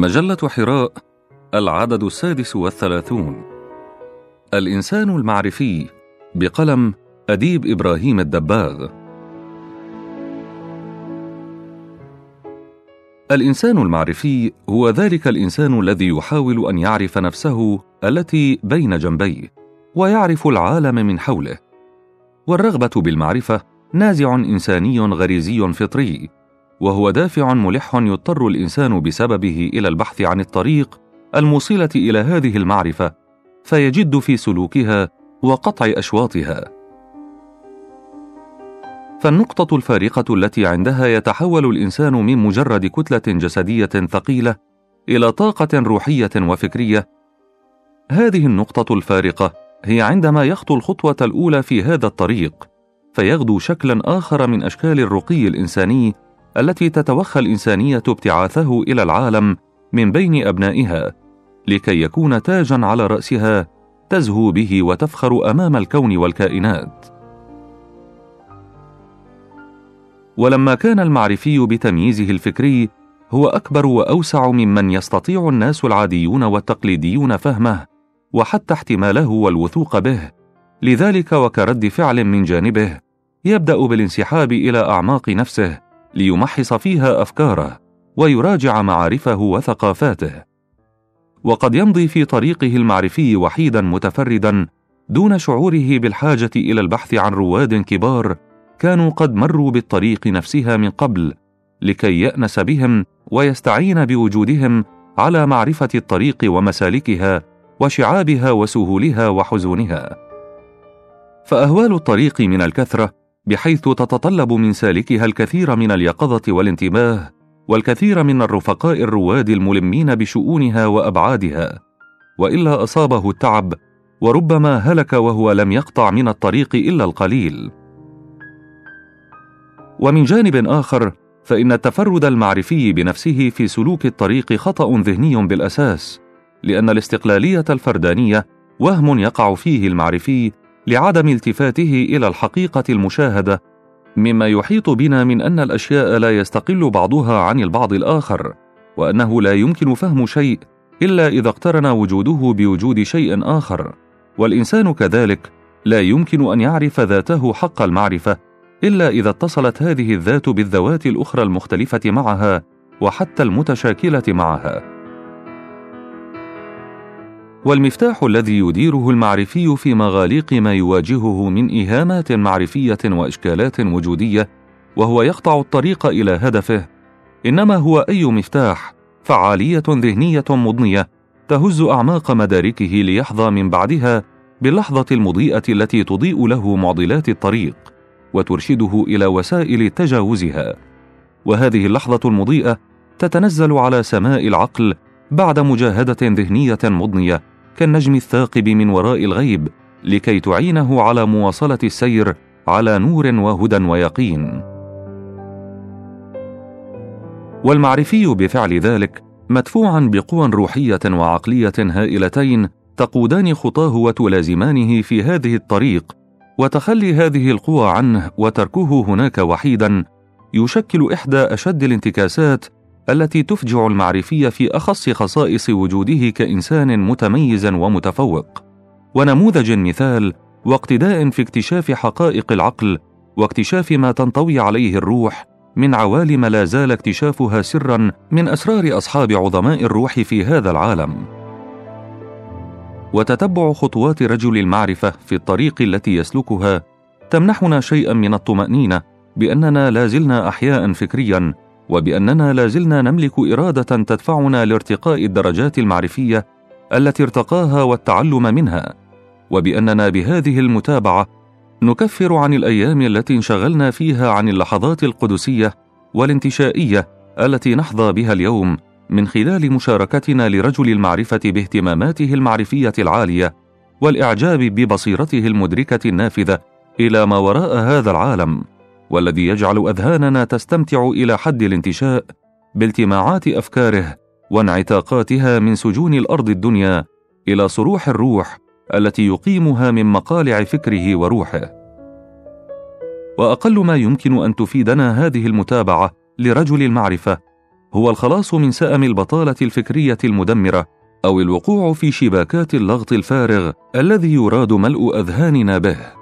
مجلة حراء العدد السادس والثلاثون. الإنسان المعرفي بقلم أديب إبراهيم الدباغ. الإنسان المعرفي هو ذلك الإنسان الذي يحاول أن يعرف نفسه التي بين جنبيه ويعرف العالم من حوله. والرغبة بالمعرفة نازع إنساني غريزي فطري. وهو دافع ملح يضطر الإنسان بسببه إلى البحث عن الطريق الموصلة إلى هذه المعرفة فيجد في سلوكها وقطع أشواطها. فالنقطة الفارقة التي عندها يتحول الإنسان من مجرد كتلة جسدية ثقيلة إلى طاقة روحية وفكرية. هذه النقطة الفارقة هي عندما يخطو الخطوة الأولى في هذا الطريق فيغدو شكلا آخر من أشكال الرقي الإنساني التي تتوخى الإنسانية ابتعاثه إلى العالم من بين أبنائها لكي يكون تاجا على رأسها تزهو به وتفخر أمام الكون والكائنات. ولما كان المعرفي بتمييزه الفكري هو أكبر وأوسع ممن يستطيع الناس العاديون والتقليديون فهمه وحتى احتماله والوثوق به. لذلك وكرد فعل من جانبه يبدأ بالانسحاب إلى أعماق نفسه ليمحص فيها أفكاره ويراجع معارفه وثقافاته. وقد يمضي في طريقه المعرفي وحيدا متفردا دون شعوره بالحاجة إلى البحث عن رواد كبار كانوا قد مروا بالطريق نفسها من قبل لكي يأنس بهم ويستعين بوجودهم على معرفة الطريق ومسالكها وشعابها وسهولها وحزونها. فأهوال الطريق من الكثرة بحيث تتطلب من سالكها الكثير من اليقظة والانتباه والكثير من الرفقاء الرواد الملمين بشؤونها وأبعادها. وإلا أصابه التعب وربما هلك وهو لم يقطع من الطريق إلا القليل. ومن جانب آخر فإن التفرد المعرفي بنفسه في سلوك الطريق خطأ ذهني بالأساس لأن الاستقلالية الفردانية وهم يقع فيه المعرفي لعدم التفاته إلى الحقيقة المشاهدة مما يحيط بنا من أن الأشياء لا يستقل بعضها عن البعض الآخر وأنه لا يمكن فهم شيء إلا إذا اقترن وجوده بوجود شيء آخر. والإنسان كذلك لا يمكن أن يعرف ذاته حق المعرفة إلا إذا اتصلت هذه الذات بالذوات الأخرى المختلفة معها وحتى المتشاكلة معها. والمفتاح الذي يديره المعرفي في مغاليق ما يواجهه من ايهامات معرفية وإشكالات وجودية وهو يقطع الطريق إلى هدفه. إنما هو أي مفتاح فعالية ذهنية مضنية تهز أعماق مداركه ليحظى من بعدها باللحظة المضيئة التي تضيء له معضلات الطريق وترشده إلى وسائل تجاوزها. وهذه اللحظة المضيئة تتنزل على سماء العقل بعد مجاهدة ذهنية مضنية كالنجم الثاقب من وراء الغيب لكي تعينه على مواصلة السير على نور وهدى ويقين. والمعرفي بفعل ذلك مدفوعا بقوى روحية وعقلية هائلتين تقودان خطاه وتلازمانه في هذه الطريق وتخلي هذه القوى عنه وتركه هناك وحيدا يشكل إحدى أشد الانتكاسات التي تفجع المعرفية في أخص خصائص وجوده كإنسان متميز ومتفوق. ونموذج مثال واقتداء في اكتشاف حقائق العقل واكتشاف ما تنطوي عليه الروح من عوالم لا زال اكتشافها سرا من أسرار أصحاب عظماء الروح في هذا العالم. وتتبع خطوات رجل المعرفة في الطريق التي يسلكها تمنحنا شيئا من الطمأنينة بأننا لا زلنا أحياء فكريا وبأننا لا زلنا نملك إرادة تدفعنا لارتقاء الدرجات المعرفية التي ارتقاها والتعلم منها. وبأننا بهذه المتابعة نكفر عن الأيام التي انشغلنا فيها عن اللحظات القدسية والانتشائية التي نحظى بها اليوم من خلال مشاركتنا لرجل المعرفة باهتماماته المعرفية العالية والإعجاب ببصيرته المدركة النافذة إلى ما وراء هذا العالم. والذي يجعل أذهاننا تستمتع إلى حد الانتشاء بالتماعات أفكاره وانعتاقاتها من سجون الأرض الدنيا إلى صروح الروح التي يقيمها من مقالع فكره وروحه. وأقل ما يمكن أن تفيدنا هذه المتابعة لرجل المعرفة هو الخلاص من سأم البطالة الفكرية المدمرة أو الوقوع في شباكات اللغط الفارغ الذي يراد ملء أذهاننا به.